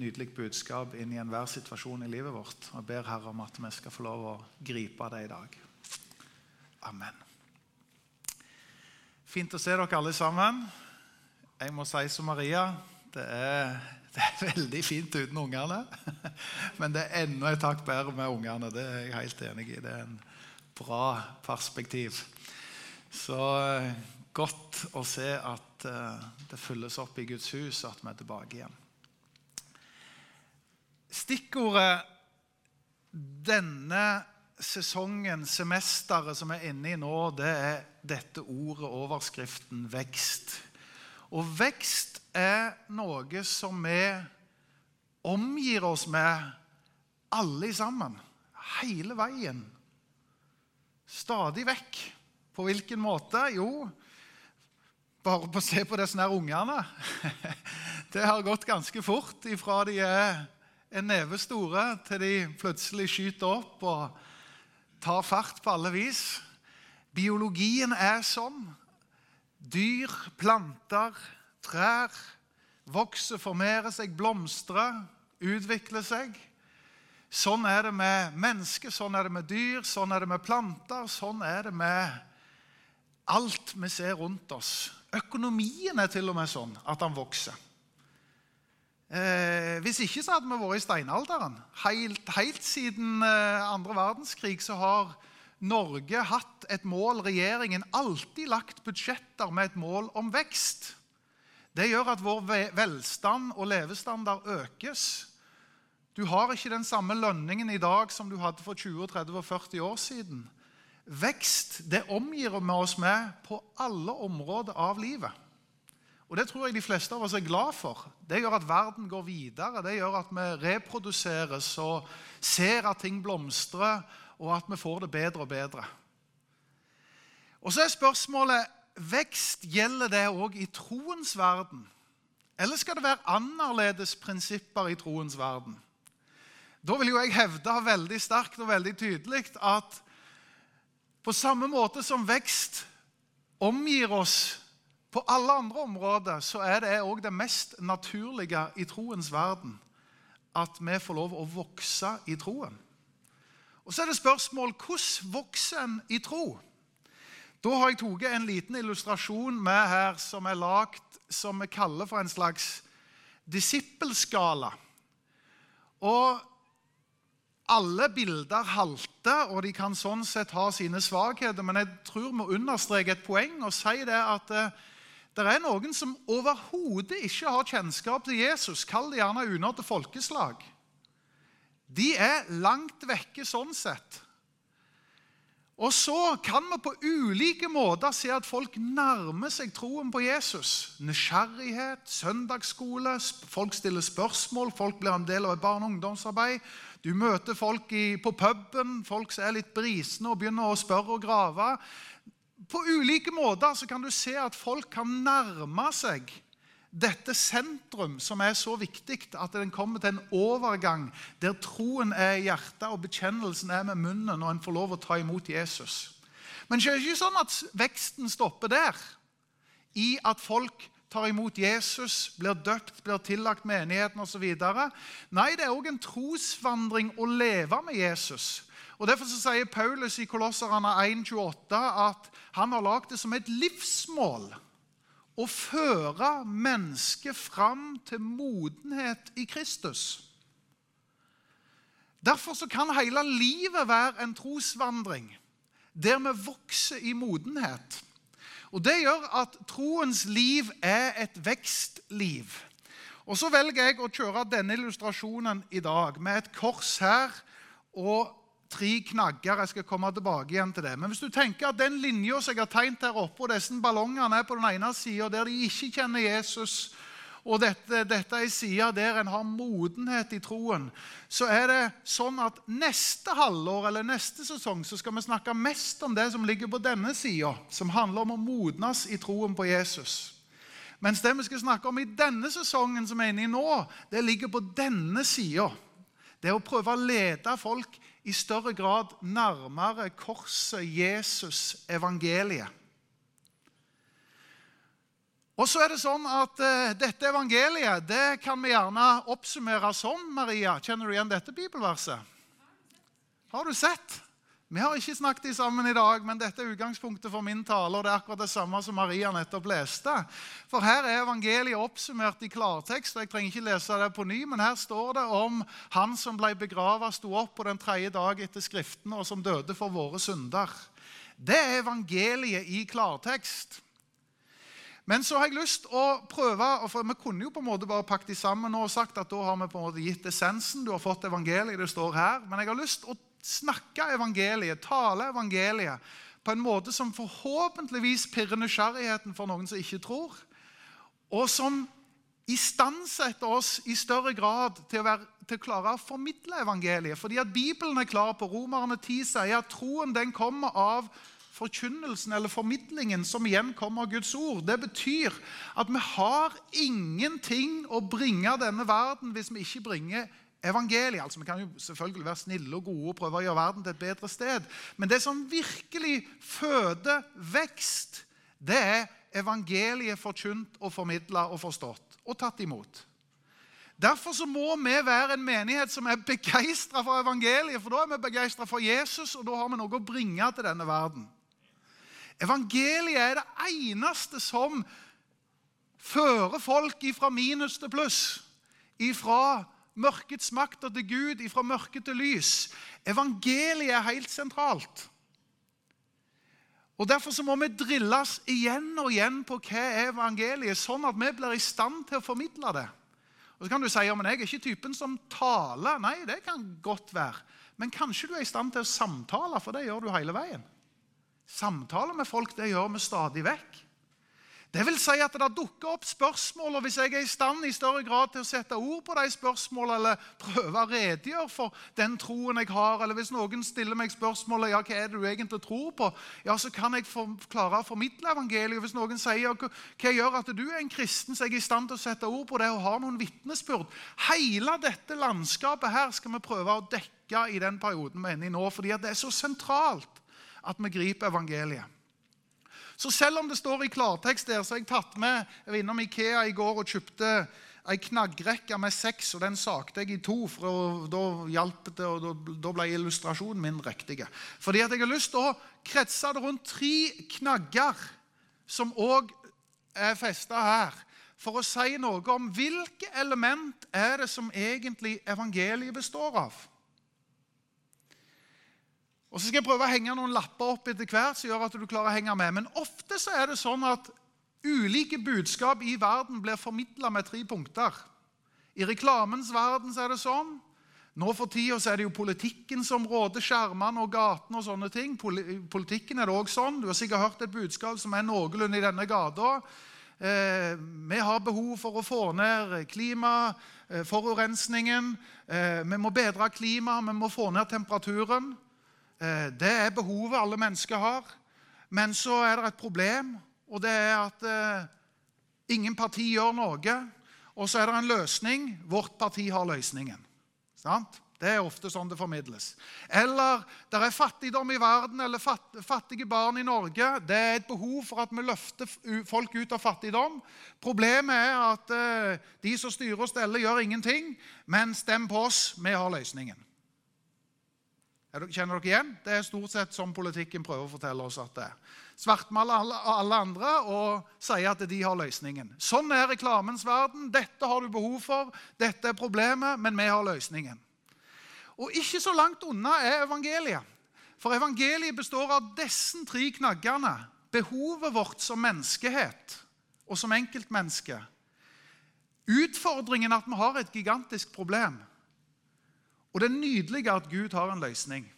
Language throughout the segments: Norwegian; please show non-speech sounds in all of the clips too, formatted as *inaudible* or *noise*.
nydelig budskap inn i enhver situasjon i livet vårt. Og jeg ber Herre om at vi skal få lov å gripe det i dag. Amen. Fint å se dere alle sammen. Jeg må si som Maria det er, *laughs* det er veldig fint uten ungene. *laughs* Men det er enda et hakk bedre med ungene. Det er jeg helt enig i. Det er en bra perspektiv. Så eh, godt å se at eh, det fylles opp i Guds hus, og at vi er tilbake igjen. Stikkordet denne sesongen, semesteret som vi er inne i nå, det er dette ordet, overskriften, vekst. Og vekst er noe som vi omgir oss med alle sammen. Hele veien. Stadig vekk. På hvilken måte? Jo, bare på å se på disse ungene. *laughs* Det har gått ganske fort ifra de er en neve store til de plutselig skyter opp og tar fart på alle vis. Biologien er sånn. Dyr, planter, trær vokser, formerer seg, blomstrer, utvikler seg. Sånn er det med mennesker, sånn er det med dyr, sånn er det med planter, sånn er det med alt vi ser rundt oss. Økonomien er til og med sånn at den vokser. Eh, hvis ikke så hadde vi vært i steinalderen. Helt, helt siden eh, andre verdenskrig så har Norge hatt et mål, regjeringen alltid lagt budsjetter med et mål om vekst. Det gjør at vår velstand og levestandard økes. Du har ikke den samme lønningen i dag som du hadde for 20, 30 og 40 år siden. Vekst det omgir vi oss med på alle områder av livet. Og Det tror jeg de fleste av oss er glad for. Det gjør at verden går videre. Det gjør at vi reproduseres og ser at ting blomstrer, og at vi får det bedre og bedre. Og Så er spørsmålet vekst gjelder det òg i troens verden. Eller skal det være annerledes prinsipper i troens verden? Da vil jo jeg hevde veldig sterkt og veldig tydelig at på samme måte som vekst omgir oss på alle andre områder så er det òg det mest naturlige i troens verden at vi får lov å vokse i troen. Og Så er det spørsmål hvordan vokser en i tro? Da har jeg tatt en liten illustrasjon med her som er lagd som vi kaller for en slags disippelskala. Og alle bilder halter, og de kan sånn sett ha sine svakheter. Men jeg tror vi må understreke et poeng og si det at eh, det er noen som overhodet ikke har kjennskap til Jesus. Kall det gjerne unådde folkeslag. De er langt vekke sånn sett. Og så kan vi på ulike måter se at folk nærmer seg troen på Jesus. Nysgjerrighet, søndagsskole, folk stiller spørsmål, folk blir en del av et barne- og ungdomsarbeid. Du møter folk på puben, folk som er litt brisende og begynner å spørre og grave på ulike måter så kan du se at folk kan nærme seg dette sentrum som er så viktig at den kommer til en overgang der troen er i hjertet og bekjennelsen er med munnen når en får lov å ta imot Jesus. Men det er ikke sånn at veksten stopper der. I at folk tar imot Jesus, blir døpt, blir tillagt menigheten osv. Nei, det er òg en trosvandring å leve med Jesus. Og Derfor så sier Paulus i Kolosserne 1,28 at han har lagd det som et livsmål å føre mennesket fram til modenhet i Kristus. Derfor så kan hele livet være en trosvandring der vi vokser i modenhet. Og Det gjør at troens liv er et vekstliv. Og Så velger jeg å kjøre denne illustrasjonen i dag med et kors her og tre knagger. Jeg skal komme tilbake igjen til det. Men hvis du tenker at den linja som jeg har tegnet her oppe, og disse ballongene er på den ene sida der de ikke kjenner Jesus, og dette, dette er sida der en har modenhet i troen, så er det sånn at neste halvår eller neste sesong så skal vi snakke mest om det som ligger på denne sida, som handler om å modnes i troen på Jesus. Mens det vi skal snakke om i denne sesongen som er inne i nå, det ligger på denne sida. Det er å prøve å lede folk i større grad nærmere korset, Jesus, evangeliet. Og så er det sånn at uh, Dette evangeliet det kan vi gjerne oppsummere sånn. Maria, Kjenner du igjen dette bibelverset? Har du sett? Vi har ikke snakket sammen i dag, men dette er utgangspunktet for min tale. og Det er akkurat det samme som Maria nettopp leste. For her er evangeliet oppsummert i klartekst. og Jeg trenger ikke lese det på ny, men her står det om han som ble begravet, sto opp på den tredje dag etter Skriftene, og som døde for våre synder. Det er evangeliet i klartekst. Men så har jeg lyst å prøve, for Vi kunne jo på en måte bare pakket de sammen og sagt at da har vi på en måte gitt essensen. Du har fått evangeliet, det står her. Men jeg har lyst å snakke evangeliet, tale evangeliet, på en måte som forhåpentligvis pirrer nysgjerrigheten for noen som ikke tror, og som istandsetter oss i større grad til å, være, til å, klare å formidle evangeliet. Fordi at Bibelen er klar på Romerne 10 sier at troen den kommer av forkynnelsen eller formidlingen, som igjen kommer av Guds ord. Det betyr at vi har ingenting å bringe denne verden hvis vi ikke bringer evangeliet. Altså, Vi kan jo selvfølgelig være snille og gode og prøve å gjøre verden til et bedre sted. Men det som virkelig føder vekst, det er evangeliet forkynt og formidla og forstått og tatt imot. Derfor så må vi være en menighet som er begeistra for evangeliet. For da er vi begeistra for Jesus, og da har vi noe å bringe til denne verden. Evangeliet er det eneste som fører folk ifra minus til pluss. Ifra mørkets makter til Gud, ifra mørke til lys. Evangeliet er helt sentralt. Og Derfor så må vi drilles igjen og igjen på hva er evangeliet, sånn at vi blir i stand til å formidle det. Og så kan du si ja, men jeg er ikke typen som taler. Nei, det kan godt være. Men kanskje du er i stand til å samtale, for det gjør du hele veien. Samtale med folk det gjør vi stadig vekk. Det vil si at det dukker opp spørsmål, og hvis jeg er i stand i større grad til å sette ord på de spørsmålene, eller prøve å redegjøre for den troen jeg har, eller hvis noen stiller meg spørsmålet ja, hva er det du egentlig tror på, ja, så kan jeg for, klare å formidle evangeliet. Hvis noen sier hva, gjør at du er en kristen, så er jeg i stand til å sette ord på det og har noen vitnesbyrd. Hele dette landskapet her skal vi prøve å dekke i den perioden vi er inne i nå, fordi det er så sentralt at vi griper evangeliet. Så selv om det står i klartekst der, så har jeg tatt med Jeg var innom Ikea i går og kjøpte ei knaggrekke med seks, og den sakte jeg i to. for Da hjalp det, og da ble illustrasjonen min riktig. Fordi at jeg har lyst til å kretse det rundt tre knagger som òg er festa her, for å si noe om hvilke element er det som egentlig evangeliet består av. Og Så skal jeg prøve å henge noen lapper opp etter hvert som gjør at du klarer å henge med. Men ofte så er det sånn at ulike budskap i verden blir formidla med tre punkter. I reklamens verden så er det sånn. Nå for tida er det jo politikken som råder skjermene og gatene. og sånne ting. Politikken er det også sånn. Du har sikkert hørt et budskap som er noenlunde i denne gata. Eh, vi har behov for å få ned klimaforurensningen. Eh, vi må bedre klimaet, vi må få ned temperaturen. Eh, det er behovet alle mennesker har. Men så er det et problem, og det er at eh, ingen parti gjør noe. Og så er det en løsning. Vårt parti har løsningen. Sant? Det er ofte sånn det formidles. Eller det er fattigdom i verden eller fattige barn i Norge. Det er et behov for at vi løfter folk ut av fattigdom. Problemet er at eh, de som styrer og steller, gjør ingenting. Men stem på oss, vi har løsningen. Kjenner dere igjen? Det er stort sett som politikken prøver å fortelle oss at det er. Svartmaler alle, alle andre og sier at de har løsningen. Sånn er reklamens verden. Dette har du behov for, dette er problemet, men vi har løsningen. Og ikke så langt unna er evangeliet. For evangeliet består av disse tre knaggene. Behovet vårt som menneskehet og som enkeltmenneske. Utfordringen at vi har et gigantisk problem. Og det er nydelig at Gud har en løsning.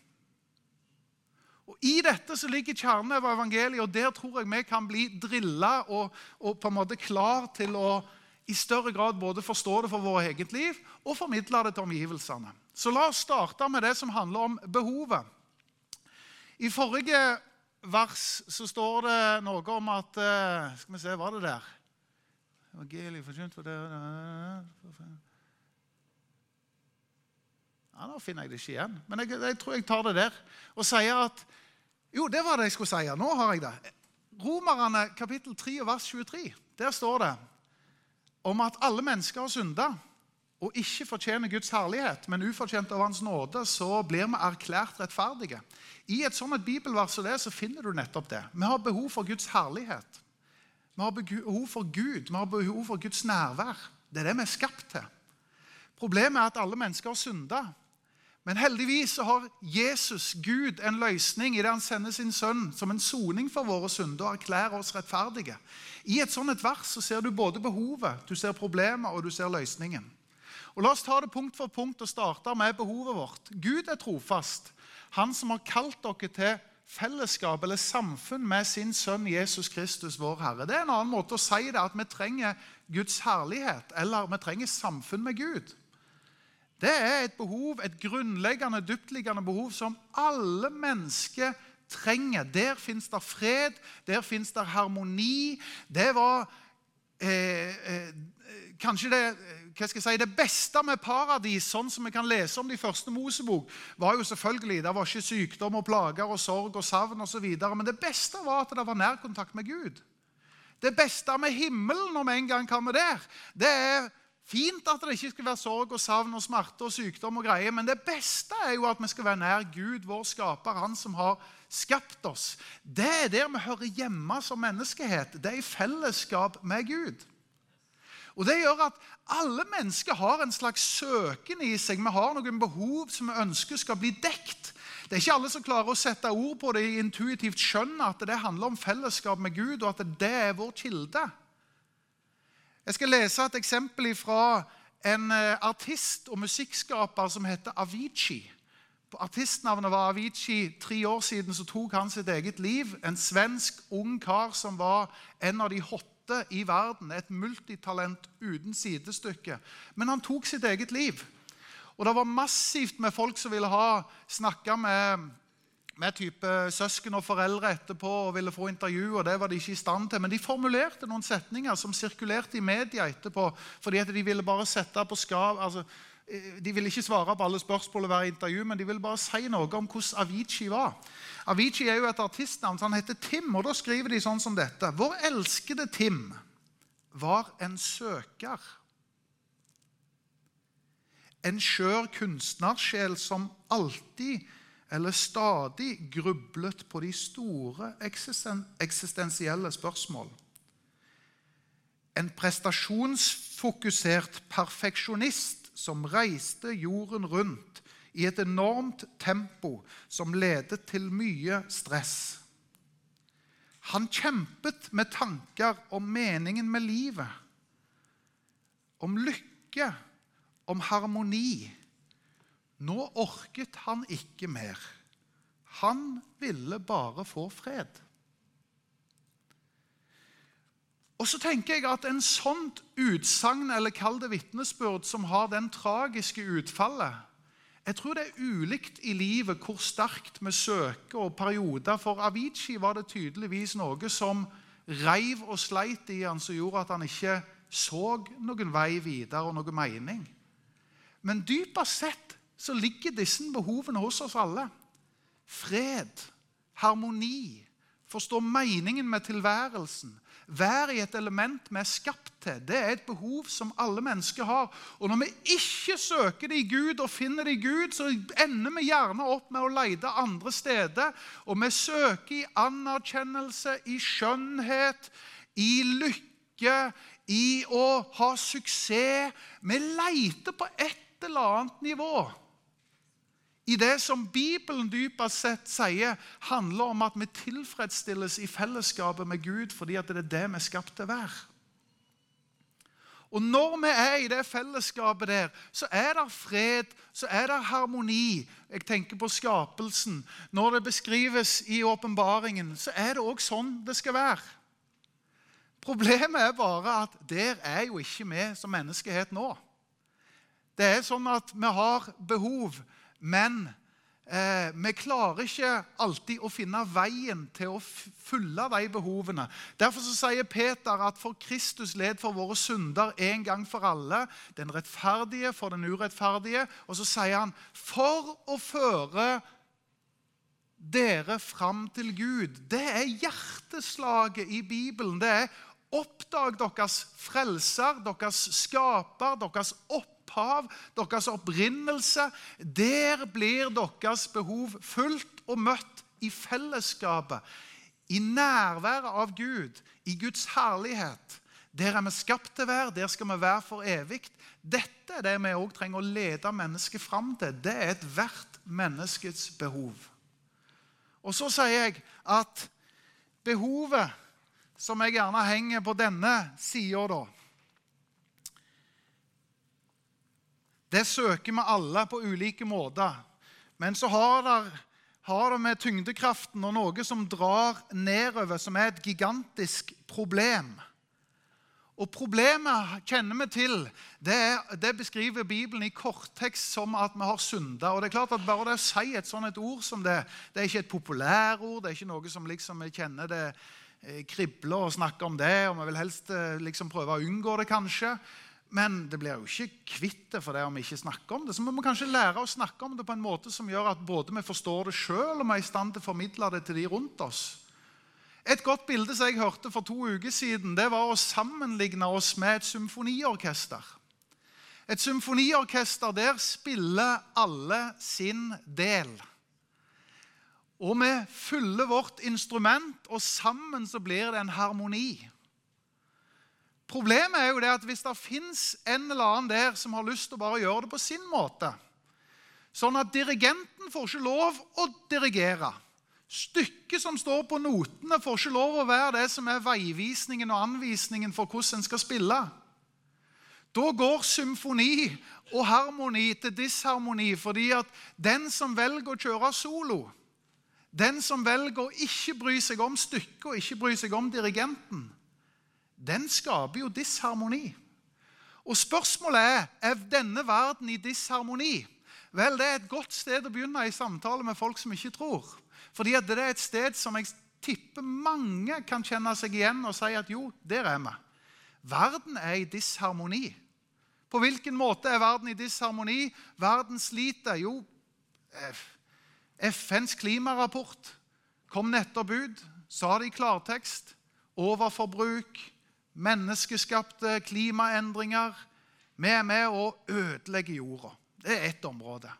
Og I dette så ligger kjernen av evangeliet, og der tror jeg vi kan bli drilla og, og, på en måte klar til å i større grad både forstå det for vårt eget liv og formidle det til omgivelsene. Så la oss starte med det som handler om behovet. I forrige vers så står det noe om at eh, Skal vi se, var det der? Evangeliet forkynt for det ja, Nå finner jeg det ikke igjen, men jeg, jeg, tror jeg tar det der. Og sier at Jo, det var det jeg skulle si. Nå har jeg det. Romerne kapittel 3 vers 23. der står det om at alle mennesker har synda og ikke fortjener Guds herlighet, men ufortjent av Hans nåde, så blir vi erklært rettferdige. I et sånt bibelvers som det så finner du nettopp det. Vi har behov for Guds herlighet. Vi har behov for Gud, vi har behov for Guds nærvær. Det er det vi er skapt til. Problemet er at alle mennesker har synda. Men heldigvis har Jesus, Gud, en løsning i det han sender sin sønn som en soning for våre synder og erklærer oss rettferdige. I et sånt et vers så ser du både behovet, du ser problemet og du ser løsningen. Og La oss ta det punkt for punkt og starte med behovet vårt. Gud er trofast. Han som har kalt dere til fellesskap eller samfunn med sin sønn Jesus Kristus, vår Herre. Det er en annen måte å si det, at vi trenger Guds herlighet, eller vi trenger samfunn med Gud. Det er et behov, et grunnleggende, dyptliggende behov som alle mennesker trenger. Der fins det fred, der fins det harmoni. Det var eh, eh, kanskje det, si, det beste med paradis, sånn som vi kan lese om det i første Mosebok, var jo selvfølgelig Det var ikke sykdom og plager og sorg og savn osv. Men det beste var at det var nærkontakt med Gud. Det beste med himmelen, om en gang kommer der, det er fint at det ikke skal være sorg og savn og smerte og sykdom og greier, men det beste er jo at vi skal være nær Gud, vår skaper, han som har skapt oss. Det er der vi hører hjemme som menneskehet. Det er i fellesskap med Gud. Og Det gjør at alle mennesker har en slags søken i seg. Vi har noen behov som vi ønsker skal bli dekt. Det er ikke alle som klarer å sette ord på det i intuitivt skjønn at det handler om fellesskap med Gud, og at det er vår kilde. Jeg skal lese et eksempel fra en eh, artist og musikkskaper som heter Avicii. På artistnavnet var Avicii. Tre år siden så tok han sitt eget liv. En svensk ung kar som var en av de hotte i verden. Et multitalent uten sidestykke. Men han tok sitt eget liv. Og det var massivt med folk som ville ha snakka med, med type søsken og foreldre etterpå og ville få intervju, og det var de ikke i stand til. Men de formulerte noen setninger som sirkulerte i media etterpå, fordi at de ville bare sette på skav altså, eh, De ville ikke svare på alle spørsmål i intervju, men de ville bare si noe om hvordan Avicii var. Avicii er jo et artistnavn, så han heter Tim, og da skriver de sånn som dette. Vår elskede Tim var en søker en skjør kunstnersjel som alltid eller stadig grublet på de store eksistensielle spørsmål. En prestasjonsfokusert perfeksjonist som reiste jorden rundt i et enormt tempo som ledet til mye stress. Han kjempet med tanker om meningen med livet, om lykke om harmoni. Nå orket han ikke mer. Han ville bare få fred. Og så tenker jeg at En sånt utsagn, eller kall det vitnesbyrd, som har den tragiske utfallet Jeg tror det er ulikt i livet hvor sterkt vi søker og perioder. For Avicii var det tydeligvis noe som reiv og sleit i han, som gjorde at han ikke så noen vei videre og noen mening. Men dypest sett så ligger disse behovene hos oss alle. Fred, harmoni, forstå meningen med tilværelsen. Være i et element vi er skapt til. Det er et behov som alle mennesker har. Og når vi ikke søker det i Gud og finner det i Gud, så ender vi gjerne opp med å lete andre steder. Og vi søker i anerkjennelse, i skjønnhet, i lykke, i å ha suksess. Vi leter på et eller annet nivå i det som Bibelen dypest sett sier, handler om at vi tilfredsstilles i fellesskapet med Gud fordi det er det vi er skapt til å være. Og når vi er i det fellesskapet der, så er det fred, så er det harmoni. Jeg tenker på skapelsen. Når det beskrives i åpenbaringen, så er det òg sånn det skal være. Problemet er bare at der er jo ikke vi som menneskehet nå. Det er sånn at vi har behov, men eh, vi klarer ikke alltid å finne veien til å fylle de behovene. Derfor sier Peter at for Kristus led for våre synder en gang for alle. Den rettferdige for den urettferdige. Og så sier han for å føre dere fram til Gud. Det er hjerteslaget i Bibelen. Det er Oppdag deres frelser, deres skaper, deres opphav, deres opprinnelse. Der blir deres behov fulgt og møtt i fellesskapet, i nærværet av Gud, i Guds herlighet. Der er vi skapt til å være, der skal vi være for evig. Dette er det vi òg trenger å lede mennesket fram til. Det er ethvert menneskets behov. Og så sier jeg at behovet som jeg gjerne henger på denne sida, da Det søker vi alle på ulike måter. Men så har det, med tyngdekraften og noe som drar nedover, som er et gigantisk problem. Og Problemet kjenner vi til. Det, det, beskriver Bibelen i korttekst som at vi har synda. Og det er klart at Bare det å si et sånt et ord som det Det er ikke et populærord. Det er ikke noe som liksom vi kjenner det eh, kribler og snakker om det. og Vi vil helst eh, liksom prøve å unngå det, kanskje. Men det blir jo ikke kvitt det for det om vi ikke snakker om det. Så vi må kanskje lære å snakke om det på en måte som gjør at både vi forstår det sjøl, og vi er i stand til å formidle det til de rundt oss. Et godt bilde som jeg hørte for to uker siden, det var å sammenligne oss med et symfoniorkester. Et symfoniorkester, der spiller alle sin del. Og vi fyller vårt instrument, og sammen så blir det en harmoni. Problemet er jo det at hvis det fins en eller annen der som har lyst til å bare gjøre det på sin måte, sånn at dirigenten får ikke lov å dirigere Stykket som står på notene, får ikke lov å være det som er veivisningen og anvisningen for hvordan en skal spille. Da går symfoni og harmoni til disharmoni fordi at den som velger å kjøre solo, den som velger å ikke bry seg om stykket og ikke bry seg om dirigenten, den skaper jo disharmoni. Og spørsmålet er er denne verden i disharmoni. Vel, Det er et godt sted å begynne i samtale med folk som ikke tror. Fordi det er et sted som jeg tipper mange kan kjenne seg igjen og si at jo, der er vi. Verden er i disharmoni. På hvilken måte er verden i disharmoni? Verden sliter. Jo, FNs klimarapport kom nettopp ut, sa det i klartekst. Overforbruk, menneskeskapte klimaendringer. Vi er med å ødelegge jorda. Det er ett område.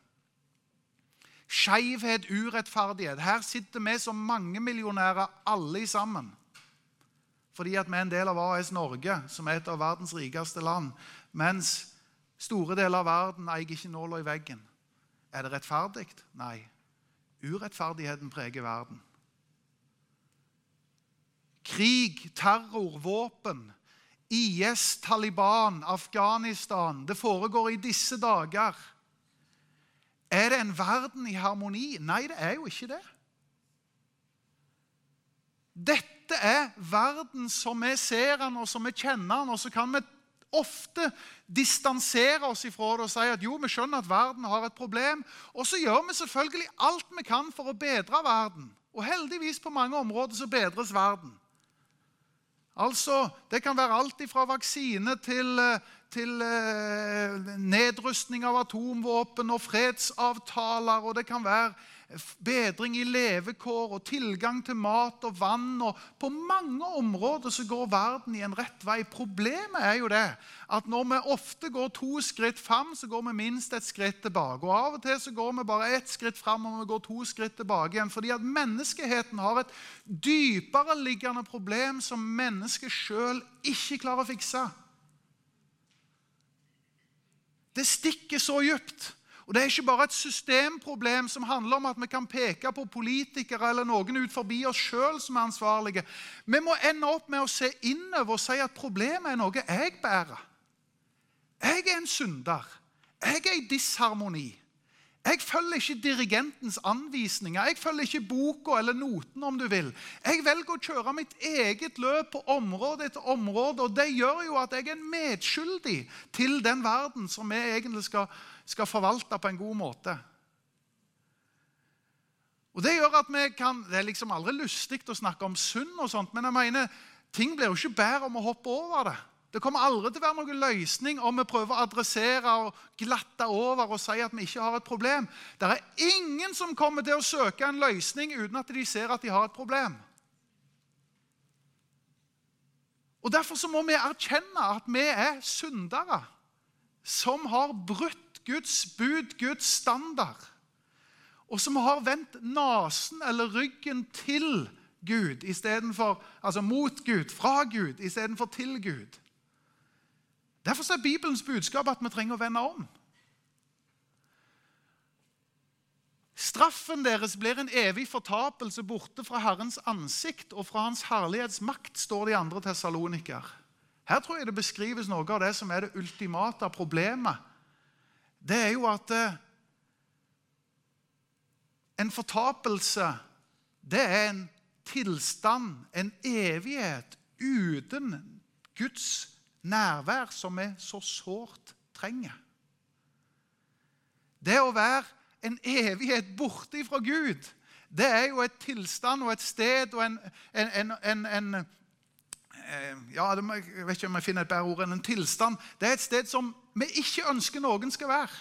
Skeivhet, urettferdighet. Her sitter vi som mangemillionærer alle sammen. Fordi at vi er en del av AS Norge, som er et av verdens rikeste land. Mens store deler av verden eier ikke nåla i veggen. Er det rettferdig? Nei. Urettferdigheten preger verden. Krig, terror, våpen. IS, Taliban, Afghanistan. Det foregår i disse dager. Er det en verden i harmoni? Nei, det er jo ikke det. Dette er verden som vi ser den, og som vi kjenner den. Og så kan vi ofte distansere oss ifra det og si at jo, vi skjønner at verden har et problem. Og så gjør vi selvfølgelig alt vi kan for å bedre verden. Og heldigvis på mange områder så bedres verden. Altså, Det kan være alt fra vaksine til, eh, til eh, nedrustning av atomvåpen og fredsavtaler. Og det kan være bedring i levekår og tilgang til mat og vann. og På mange områder så går verden i en rett vei. Problemet er jo det at når vi ofte går to skritt fram, så går vi minst et skritt tilbake. Og Av og til så går vi bare ett skritt fram og vi går to skritt tilbake igjen. Fordi at menneskeheten har et dypere liggende problem som mennesket sjøl ikke klarer å fikse. Det stikker så dypt. Og Det er ikke bare et systemproblem som handler om at vi kan peke på politikere eller noen ut forbi oss sjøl som er ansvarlige. Vi må ende opp med å se innover og si at problemet er noe jeg bærer. Jeg er en synder. Jeg er i disharmoni. Jeg følger ikke dirigentens anvisninger. Jeg følger ikke boka eller noten, om du vil. Jeg velger å kjøre mitt eget løp på område etter område. og Det gjør jo at jeg er medskyldig til den verden som vi egentlig skal, skal forvalte på en god måte. Og Det gjør at vi kan, det er liksom aldri lystig å snakke om synd, og sånt, men jeg mener, ting blir jo ikke bedre om å hoppe over det. Det kommer aldri til å være noen løsning om vi prøver å adressere og glatte over og si at vi ikke har et problem. Det er ingen som kommer til å søke en løsning uten at de ser at de har et problem. Og Derfor så må vi erkjenne at vi er syndere som har brutt Guds bud, Guds standard, og som har vendt nesen eller ryggen til Gud istedenfor Altså mot Gud, fra Gud istedenfor til Gud. Derfor er Bibelens budskap at vi trenger å vende om. Straffen deres blir en evig fortapelse borte fra Herrens ansikt og fra Hans herlighets makt, står det i andre Tessaloniker. Her tror jeg det beskrives noe av det som er det ultimate problemet. Det er jo at eh, en fortapelse, det er en tilstand, en evighet, uten Guds nærvær, som vi så sårt trenger. Det å være en evighet borte fra Gud, det er jo et tilstand og et sted og en, en, en, en eh, ja, Jeg vet ikke om jeg finner et bedre ord enn en tilstand. Det er et sted som vi ikke ønsker noen skal være.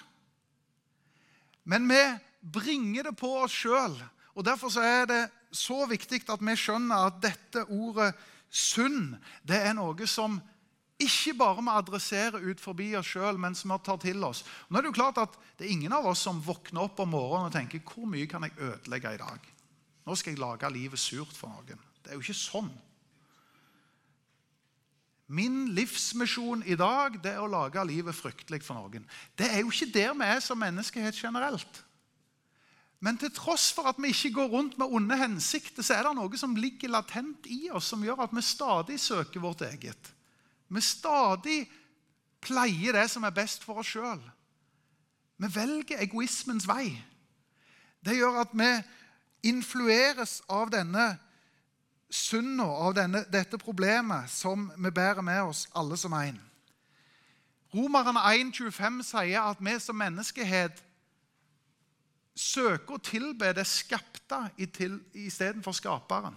Men vi bringer det på oss sjøl. Og derfor er det så viktig at vi skjønner at dette ordet synd det er noe som ikke bare vi adresserer ut forbi oss sjøl, men som vi tar til oss. Nå er Det jo klart at det er ingen av oss som våkner opp om morgenen og tenker hvor mye kan jeg ødelegge i dag? Nå skal jeg lage livet surt for noen. Det er jo ikke sånn. Min livsmisjon i dag det er å lage livet fryktelig for noen. Det er jo ikke der vi er som menneskehet generelt. Men til tross for at vi ikke går rundt med onde hensikter, så er det noe som ligger latent i oss, som gjør at vi stadig søker vårt eget vi stadig pleier det som er best for oss sjøl. Vi velger egoismens vei. Det gjør at vi influeres av denne synda, av denne, dette problemet som vi bærer med oss alle som en. Romerne 1,25 sier at vi som menneskehet søker å tilbe det skapte istedenfor skaperen.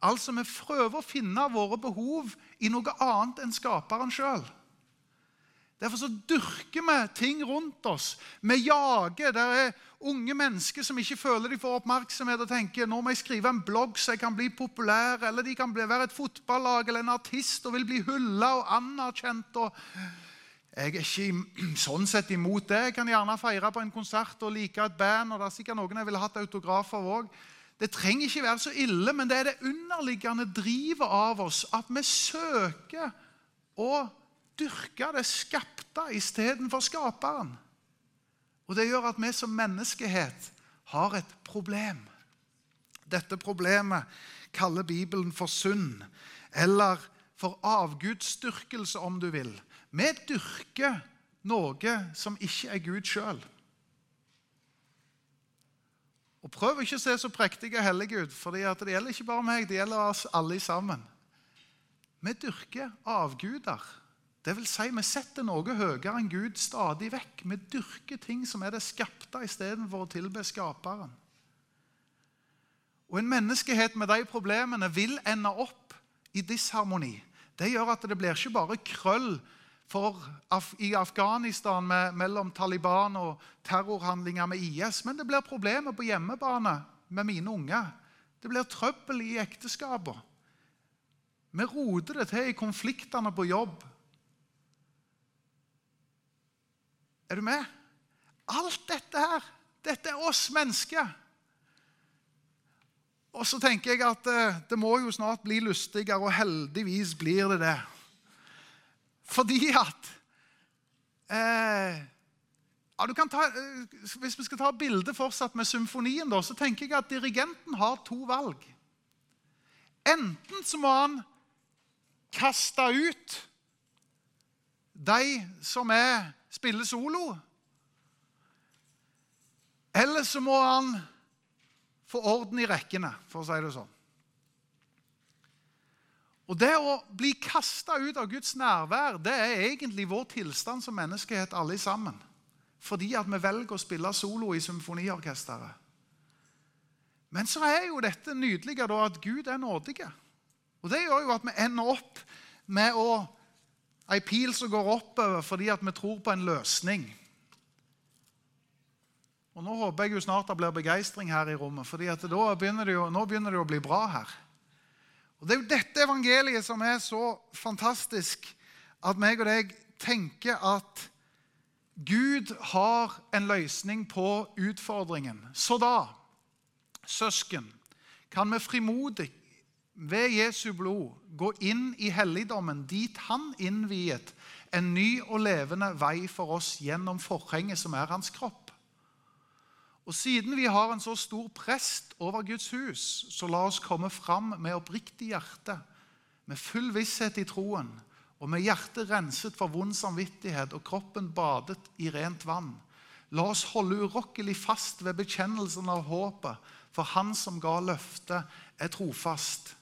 Altså, vi prøver å finne våre behov i noe annet enn skaperen sjøl. Derfor så dyrker vi ting rundt oss. Vi jager. Det er unge mennesker som ikke føler de får oppmerksomhet og tenker nå må jeg skrive en blogg så jeg kan bli populær. Eller de kan være et fotballag eller en artist og vil bli hylla og anerkjent. og jeg er ikke *clears throat* sånn sett imot det. Jeg kan gjerne feire på en konsert og like et band. og det er sikkert noen jeg ville hatt autografer av. Det trenger ikke være så ille, men det er det underliggende drivet av oss at vi søker å dyrke det skapte istedenfor skaperen. Og Det gjør at vi som menneskehet har et problem. Dette problemet kaller Bibelen for synd, eller for avgudsdyrkelse, om du vil. Vi dyrker noe som ikke er Gud sjøl. Og Prøv ikke å se så prektig og hellig ut, for det gjelder ikke bare meg, det gjelder oss alle sammen. Vi dyrker avguder. Det vil si, vi setter noe høyere enn Gud stadig vekk. Vi dyrker ting som er det skapte, istedenfor å tilbe skaperen. Og En menneskehet med de problemene vil ende opp i disharmoni. Det gjør at det blir ikke bare krøll Af i Afghanistan med, mellom Taliban og terrorhandlinger med IS. Men det blir problemer på hjemmebane med mine unger. Det blir trøbbel i ekteskapene. Vi roter det til i konfliktene på jobb. Er du med? Alt dette her, dette er oss mennesker. Og så tenker jeg at eh, det må jo snart bli lystigere, og heldigvis blir det det. Fordi at eh, ja, ta, eh, Hvis vi skal ta bildet fortsatt med symfonien, da, så tenker jeg at dirigenten har to valg. Enten så må han kaste ut de som er, spiller solo. Eller så må han få orden i rekkene, for å si det sånn. Og Det å bli kasta ut av Guds nærvær det er egentlig vår tilstand som menneskehet alle sammen. Fordi at vi velger å spille solo i symfoniorkesteret. Men så er jo dette nydelige da, at Gud er nådig. Og Det gjør jo at vi ender opp med å ei pil som går oppover fordi at vi tror på en løsning. Og Nå håper jeg jo snart det blir begeistring her i rommet, for nå begynner det jo å bli bra her. Og Det er jo dette evangeliet som er så fantastisk at meg og deg tenker at Gud har en løsning på utfordringen. Så da, søsken, kan vi frimodig ved Jesu blod gå inn i helligdommen, dit han innviet en ny og levende vei for oss gjennom forhenget som er hans kropp. Og Siden vi har en så stor prest over Guds hus, så la oss komme fram med oppriktig hjerte, med full visshet i troen, og med hjertet renset for vond samvittighet og kroppen badet i rent vann. La oss holde urokkelig fast ved bekjennelsen av håpet, for Han som ga løftet, er trofast.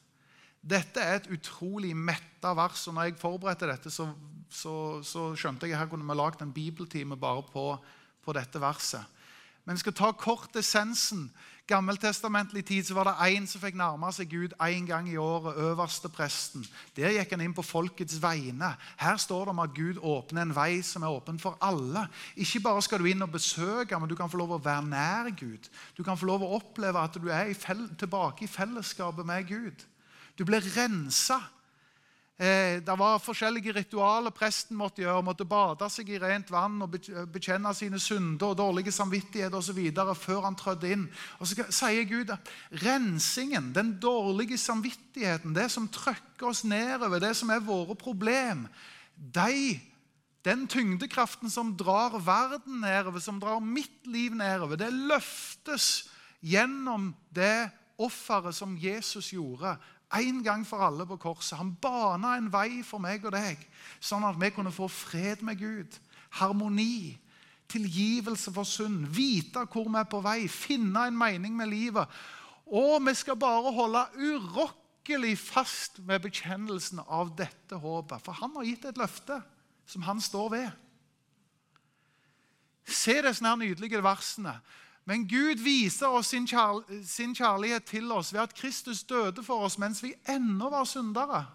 Dette er et utrolig metta vers. og når jeg forberedte dette, så, så, så skjønte jeg at her kunne vi lagd en bibeltime bare på, på dette verset. Men vi skal ta kort essensen. Gammeltestamentlig tid så var det én som fikk nærme seg Gud én gang i året. øverste presten. Der gikk han inn på folkets vegne. Her står det om at Gud åpner en vei som er åpen for alle. Ikke bare skal du inn og besøke, men du kan få lov å være nær Gud. Du kan få lov å oppleve at du er i tilbake i fellesskapet med Gud. Du blir rensa det var forskjellige ritualer presten måtte gjøre. Måtte bade seg i rent vann og bekjenne sine synder og dårlige samvittighet osv. før han trødde inn. Og Så sier Gud at rensingen, den dårlige samvittigheten, det som trykker oss nedover, det som er våre problem, de, den tyngdekraften som drar verden nedover, som drar mitt liv nedover, det løftes gjennom det offeret som Jesus gjorde en gang for alle på korset. Han bana en vei for meg og deg, sånn at vi kunne få fred med Gud, harmoni, tilgivelse for synd, vite hvor vi er på vei, finne en mening med livet. Og vi skal bare holde urokkelig fast med bekjennelsen av dette håpet. For han har gitt et løfte som han står ved. Se disse nydelige versene. Men Gud viser oss sin, kjærl sin, kjærlighet til oss ved at Kristus døde for oss mens vi ennå var syndere.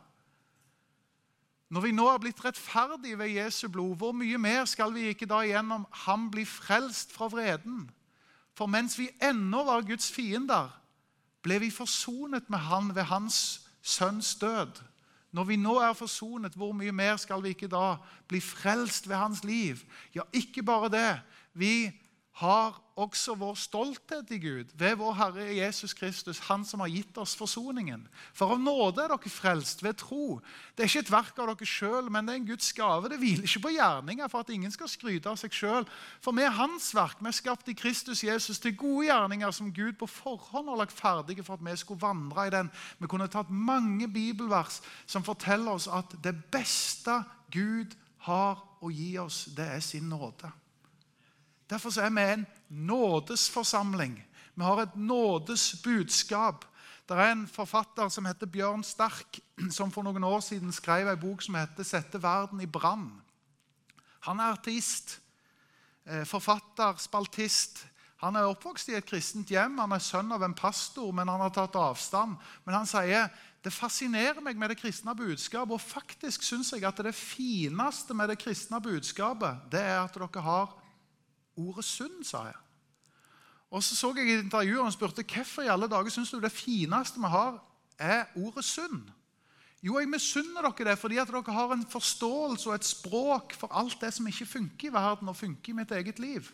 Når vi nå er blitt rettferdige ved Jesu blod, hvor mye mer skal vi ikke da gjennom ham bli frelst fra vreden? For mens vi ennå var Guds fiender, ble vi forsonet med Han ved Hans sønns død. Når vi nå er forsonet, hvor mye mer skal vi ikke da bli frelst ved hans liv? Ja, ikke bare det. Vi har også vår stolthet i Gud ved vår Herre Jesus Kristus, Han som har gitt oss forsoningen. For av nåde er dere frelst ved tro. Det er ikke et verk av dere sjøl, men det er en Guds gave. Det hviler ikke på gjerninger for at ingen skal skryte av seg sjøl. For vi er Hans verk. Vi er skapt i Kristus Jesus til gode gjerninger som Gud på forhånd har lagt ferdige for at vi skulle vandre i den. Vi kunne tatt mange bibelvers som forteller oss at det beste Gud har å gi oss, det er sin nåde. Derfor er vi en nådesforsamling. Vi har et nådesbudskap. Det er en forfatter som heter Bjørn Stark, *clears throat* som for noen år siden skrev en bok som heter 'Sette verden i brann'. Han er artist, eh, forfatter, spaltist. Han er oppvokst i et kristent hjem. Han er sønn av en pastor, men han har tatt avstand. Men han sier det fascinerer meg med det kristne budskapet, og faktisk syns jeg at det fineste med det kristne budskapet det er at dere har ordet synd, sa jeg. Og Så så jeg i intervjuet og spurte hvorfor i alle dager syns du det fineste vi har, er ordet synd. Jo, jeg misunner dere det fordi at dere har en forståelse og et språk for alt det som ikke funker i verden, og funker i mitt eget liv.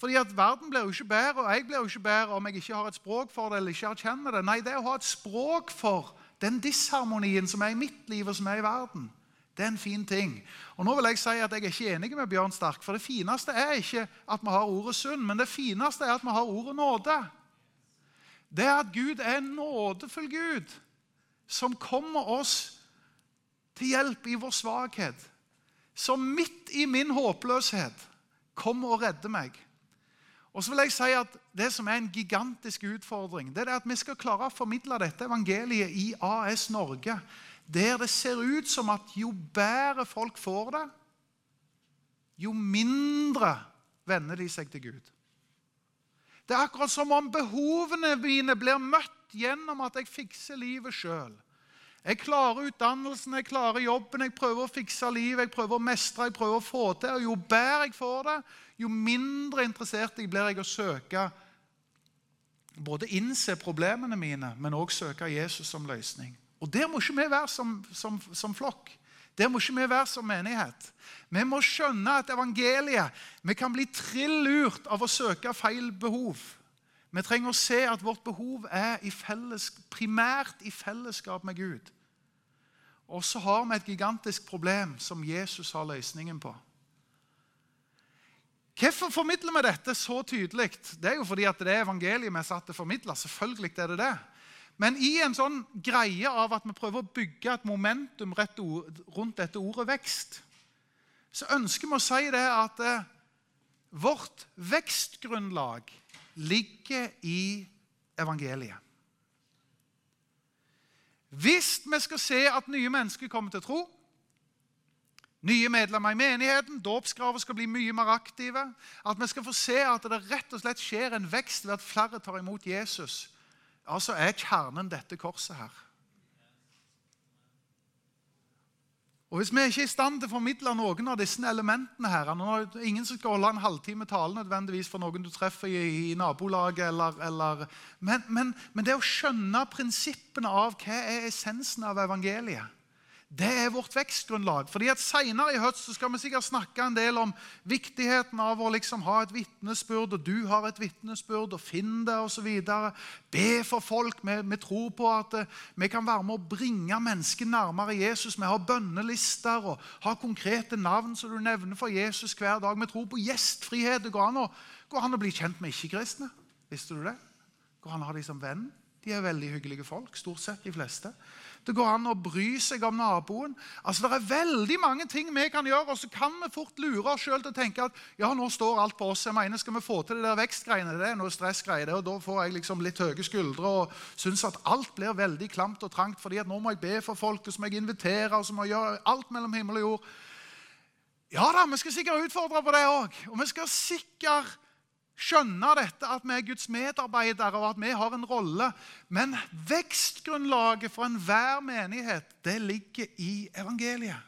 Fordi at Verden blir jo ikke bedre, og jeg blir jo ikke bedre om jeg ikke har et språk for det. eller ikke erkjenner det. Nei, det er å ha et språk for den disharmonien som er i mitt liv, og som er i verden. Det er en fin ting. Og nå vil Jeg si at jeg er ikke enig med Bjørn Stark. For det fineste er ikke at vi har ordet synd, men det fineste er at vi har ordet nåde. Det er at Gud er en nådefull Gud som kommer oss til hjelp i vår svakhet. Som midt i min håpløshet kommer og redder meg. Og så vil jeg si at Det som er en gigantisk utfordring, det er at vi skal klare å formidle dette evangeliet i AS Norge der det ser ut som at jo bedre folk får det, jo mindre venner de seg til Gud. Det er akkurat som om behovene mine blir møtt gjennom at jeg fikser livet sjøl. Jeg klarer utdannelsen, jeg klarer jobben, jeg prøver å fikse livet, jeg prøver å mestre, jeg prøver å få til. Og jo bedre jeg får det, jo mindre interessert jeg blir jeg å søke både innse problemene mine, men òg søke Jesus som løsning. Og Der må ikke vi være som, som, som flokk. Der må ikke vi være som menighet. Vi må skjønne at evangeliet Vi kan bli trill lurt av å søke feil behov. Vi trenger å se at vårt behov er i felles, primært i fellesskap med Gud. Og så har vi et gigantisk problem som Jesus har løsningen på. Hvorfor formidler vi dette så tydelig? Det er jo fordi at det er evangeliet vi er satt til å formidle. Selvfølgelig er det det. Men i en sånn greie av at vi prøver å bygge et momentum rundt dette ordet vekst, så ønsker vi å si det at eh, vårt vekstgrunnlag ligger i evangeliet. Hvis vi skal se at nye mennesker kommer til tro, nye medlemmer i menigheten, dåpsgraver skal bli mye mer aktive, at vi skal få se at det rett og slett skjer en vekst ved at flere tar imot Jesus, altså er kjernen dette korset her. Og Hvis vi ikke er i stand til å formidle noen av disse elementene her, nå er det Ingen som skal holde en halvtime tale nødvendigvis for noen du treffer i, i nabolaget. Eller, eller, men, men, men det å skjønne prinsippene av hva er essensen av evangeliet det er vårt vekstgrunnlag. Fordi at Senere i høst så skal vi sikkert snakke en del om viktigheten av å liksom ha et vitnesbyrd, og du har et vitnesbyrd, og finn det osv. Be for folk. Vi, vi, tror på at uh, vi kan være med å bringe mennesker nærmere Jesus. Vi har bønnelister og har konkrete navn som du nevner for Jesus hver dag. Vi tror på gjestfrihet. Det går an å, går an å bli kjent med ikke-kristne. Visste du det? Går an å ha dem som venn. De er veldig hyggelige folk, stort sett de fleste. Det går an å bry seg om naboen. Altså, Det er veldig mange ting vi kan gjøre, og så kan vi fort lure oss sjøl til å tenke at ja, nå står alt på oss. Jeg mener, Skal vi få til det der vekstgreiene, det er noe stressgreier. Og da får jeg liksom litt høye skuldre og syns at alt blir veldig klamt og trangt. fordi at nå må jeg be for folk, og så må jeg invitere, og så må jeg gjøre alt mellom himmel og jord. Ja da, vi skal sikkert utfordre på det òg. Og vi skal sikkert skjønne dette, at vi er Guds medarbeidere og at vi har en rolle. Men vekstgrunnlaget for enhver menighet det ligger i evangeliet.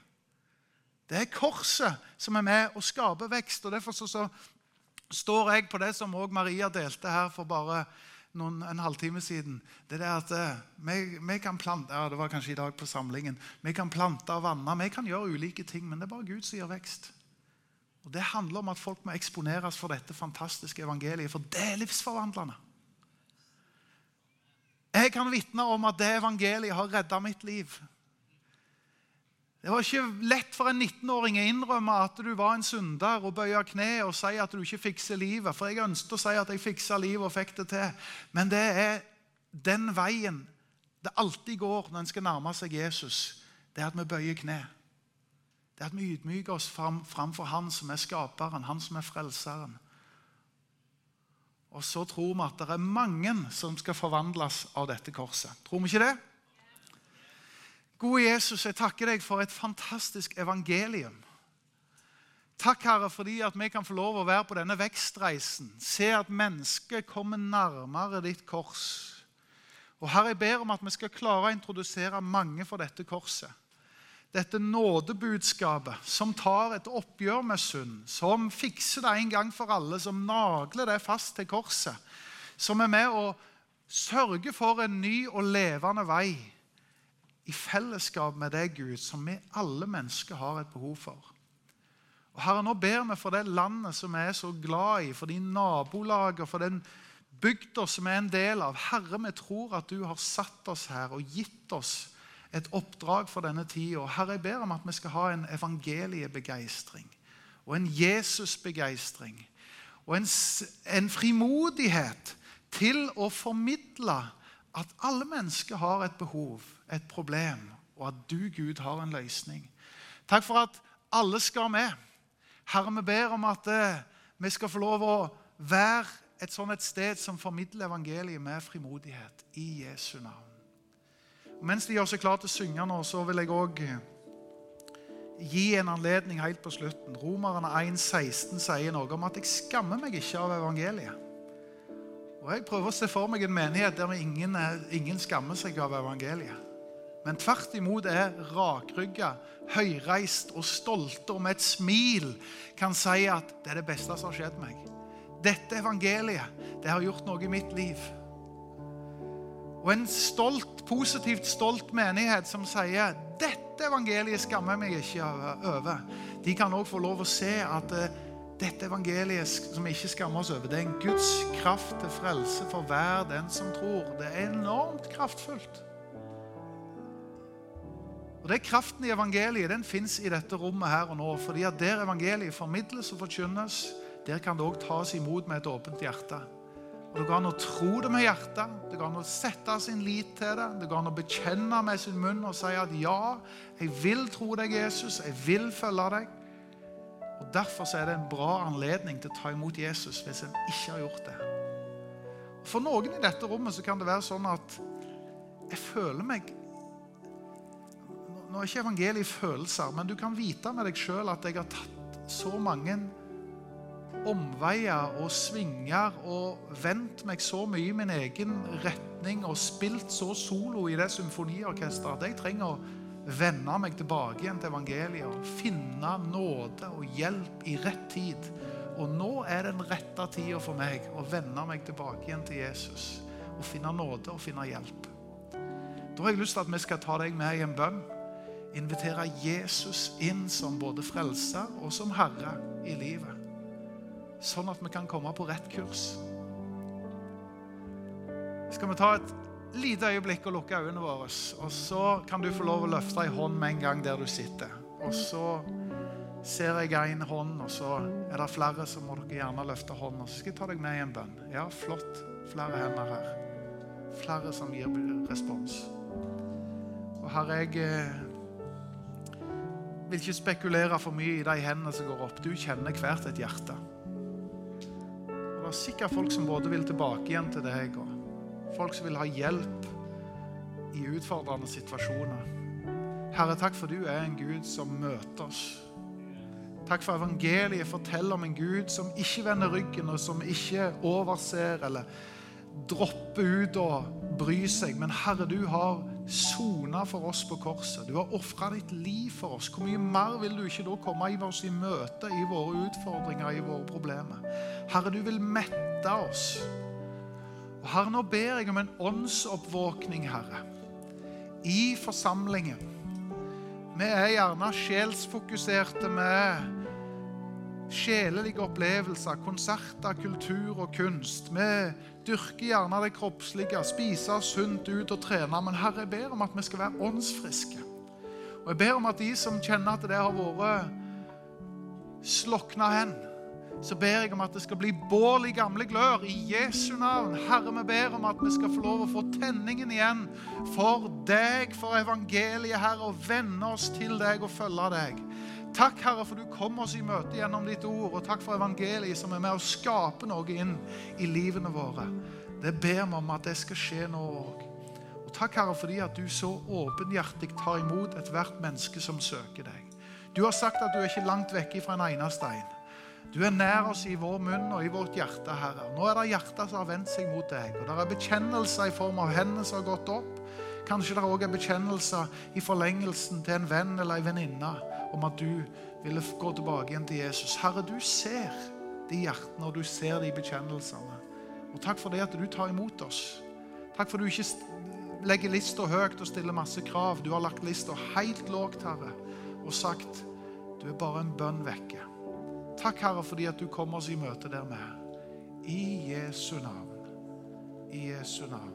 Det er korset som er med å skape vekst. og Derfor så, så står jeg på det som også Maria delte her for bare noen, en halvtime siden. Det er at eh, vi, vi, kan plante ja, det var kanskje i dag på samlingen, vi kan plante og vanne, vi kan gjøre ulike ting, men det er bare Gud som gir vekst. Og Det handler om at folk må eksponeres for dette fantastiske evangeliet, for det er livsforvandlende. Jeg kan vitne om at det evangeliet har redda mitt liv. Det var ikke lett for en 19-åring å innrømme at du var en synder og bøye kne og si at du ikke fikser livet. For jeg ønsket å si at jeg fiksa livet og fikk det til. Men det er den veien det alltid går når en skal nærme seg Jesus. Det er at vi bøyer kne. Det er at vi ydmyker oss fram, framfor Han som er skaperen, Han som er frelseren. Og så tror vi at det er mange som skal forvandles av dette korset. Tror vi ikke det? Gode Jesus, jeg takker deg for et fantastisk evangelium. Takk, Herre, fordi at vi kan få lov å være på denne vekstreisen. Se at mennesket kommer nærmere ditt kors. Og Herre, jeg ber om at vi skal klare å introdusere mange for dette korset dette nådebudskapet, som tar et oppgjør med synd, som fikser det en gang for alle, som nagler det fast til korset, som er med å sørge for en ny og levende vei i fellesskap med deg, Gud, som vi alle mennesker har et behov for. Og Herre, Nå ber vi for det landet som vi er så glad i, for de nabolag og for den bygda som er en del av. Herre, vi tror at du har satt oss her og gitt oss et oppdrag for denne tida. Herre, jeg ber om at vi skal ha en evangeliebegeistring og en Jesusbegeistring og en, en frimodighet til å formidle at alle mennesker har et behov, et problem, og at du, Gud, har en løsning. Takk for at alle skal med. Herre, vi ber om at eh, vi skal få lov å være et sånt et sted som formidler evangeliet med frimodighet. I Jesu navn. Mens de gjør seg klar til å synge nå, så vil jeg òg gi en anledning helt på slutten. Romerne 1,16 sier noe om at jeg skammer meg ikke av evangeliet. Og Jeg prøver å se for meg en menighet der ingen, ingen skammer seg av evangeliet. Men tvert imot er rakrygga, høyreist og stolte og med et smil kan si at det er det beste som har skjedd meg. Dette evangeliet det har gjort noe i mitt liv. Og en stolt, positivt stolt menighet som sier dette evangeliet skammer meg ikke over. De kan òg få lov å se at eh, dette evangeliet som ikke skammer oss over, det er en Guds kraft til frelse for hver den som tror. Det er enormt kraftfullt. Og det er Kraften i evangeliet den fins i dette rommet her og nå. fordi at Der evangeliet formidles og forkynnes, der kan det òg tas imot med et åpent hjerte. Og Det går an å tro det med hjertet, det går an å sette sin lit til det. Det går an å bekjenne med sin munn og si at ja, jeg vil tro deg, Jesus. Jeg vil følge deg. Og Derfor er det en bra anledning til å ta imot Jesus hvis en ikke har gjort det. For noen i dette rommet så kan det være sånn at jeg føler meg nå er ikke evangeliet følelser, men du kan vite med deg sjøl at jeg har tatt så mange omveier og svinger og vendt meg så mye i min egen retning og spilt så solo i det symfoniorkesteret at jeg trenger å vende meg tilbake igjen til evangeliet og finne nåde og hjelp i rett tid. Og nå er den rette tida for meg å vende meg tilbake igjen til Jesus og finne nåde og finne hjelp. Da har jeg lyst til at vi skal ta deg med i en bønn invitere Jesus inn som både frelser og som herre i livet. Sånn at vi kan komme på rett kurs. Skal vi ta et lite øyeblikk og lukke øynene våre, og så kan du få lov å løfte ei hånd med en gang der du sitter. Og så ser jeg en hånd, og så er det flere, så må dere gjerne løfte hånden. Så skal jeg ta deg med i en bønn. Ja, flott. Flere hender her. Flere som gir respons. Og her er jeg eh, vil ikke spekulere for mye i de hendene som går opp. Du kjenner hvert et hjerte. Er sikkert folk som både vil tilbake igjen til deg, og folk som vil ha hjelp i utfordrende situasjoner. Herre, takk for du er en Gud som møter oss. Takk for evangeliet forteller om en Gud som ikke vender ryggen, og som ikke overser eller dropper ut og bryr seg. Men Herre, du har sona for oss på korset. Du har ofra ditt liv for oss. Hvor mye mer vil du ikke da komme i oss i møte i våre utfordringer, i våre problemer? Herre, du vil mette oss. Og Herre, nå ber jeg om en åndsoppvåkning, Herre, i forsamlingen. Vi er gjerne sjelsfokuserte med sjelelige opplevelser, konserter, kultur og kunst. Vi dyrker gjerne det kroppslige, spiser sunt ut og trener. Men Herre, jeg ber om at vi skal være åndsfriske. Og jeg ber om at de som kjenner at det har vært slokna hen, så ber jeg om at det skal bli bål i gamle glør i Jesu navn. Herre, vi ber om at vi skal få lov å få tenningen igjen for deg, for evangeliet, Herre, og venne oss til deg og følge deg. Takk, Herre, for du kom oss i møte gjennom ditt ord. Og takk for evangeliet som er med å skape noe inn i livene våre. Det ber vi om at det skal skje nå òg. Og takk, Herre, fordi at du så åpenhjertig tar imot ethvert menneske som søker deg. Du har sagt at du er ikke langt vekke fra en eneste en. Du er nær oss i vår munn og i vårt hjerte, Herre. Nå er det hjertet som har vendt seg mot deg. Og det er bekjennelser i form av hendene som har gått opp. Kanskje det òg er bekjennelser i forlengelsen til en venn eller en venninne om at du ville gå tilbake igjen til Jesus. Herre, du ser de hjertene, og du ser de bekjennelsene. Og takk for det at du tar imot oss. Takk for at du ikke legger lista høyt og stiller masse krav. Du har lagt lista helt lågt, Herre, og sagt du er bare en bønn vekke. Takk, Herre, fordi at du kommer oss i møte der er. I Jesu navn. I Jesu navn.